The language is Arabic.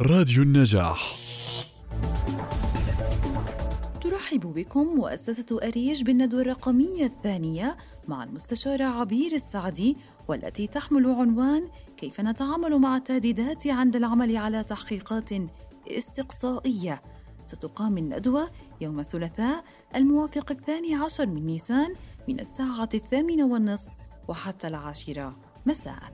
راديو النجاح ترحب بكم مؤسسة أريج بالندوة الرقمية الثانية مع المستشارة عبير السعدي والتي تحمل عنوان كيف نتعامل مع التهديدات عند العمل على تحقيقات استقصائية ستقام الندوة يوم الثلاثاء الموافق الثاني عشر من نيسان من الساعة الثامنة والنصف وحتى العاشرة مساءً.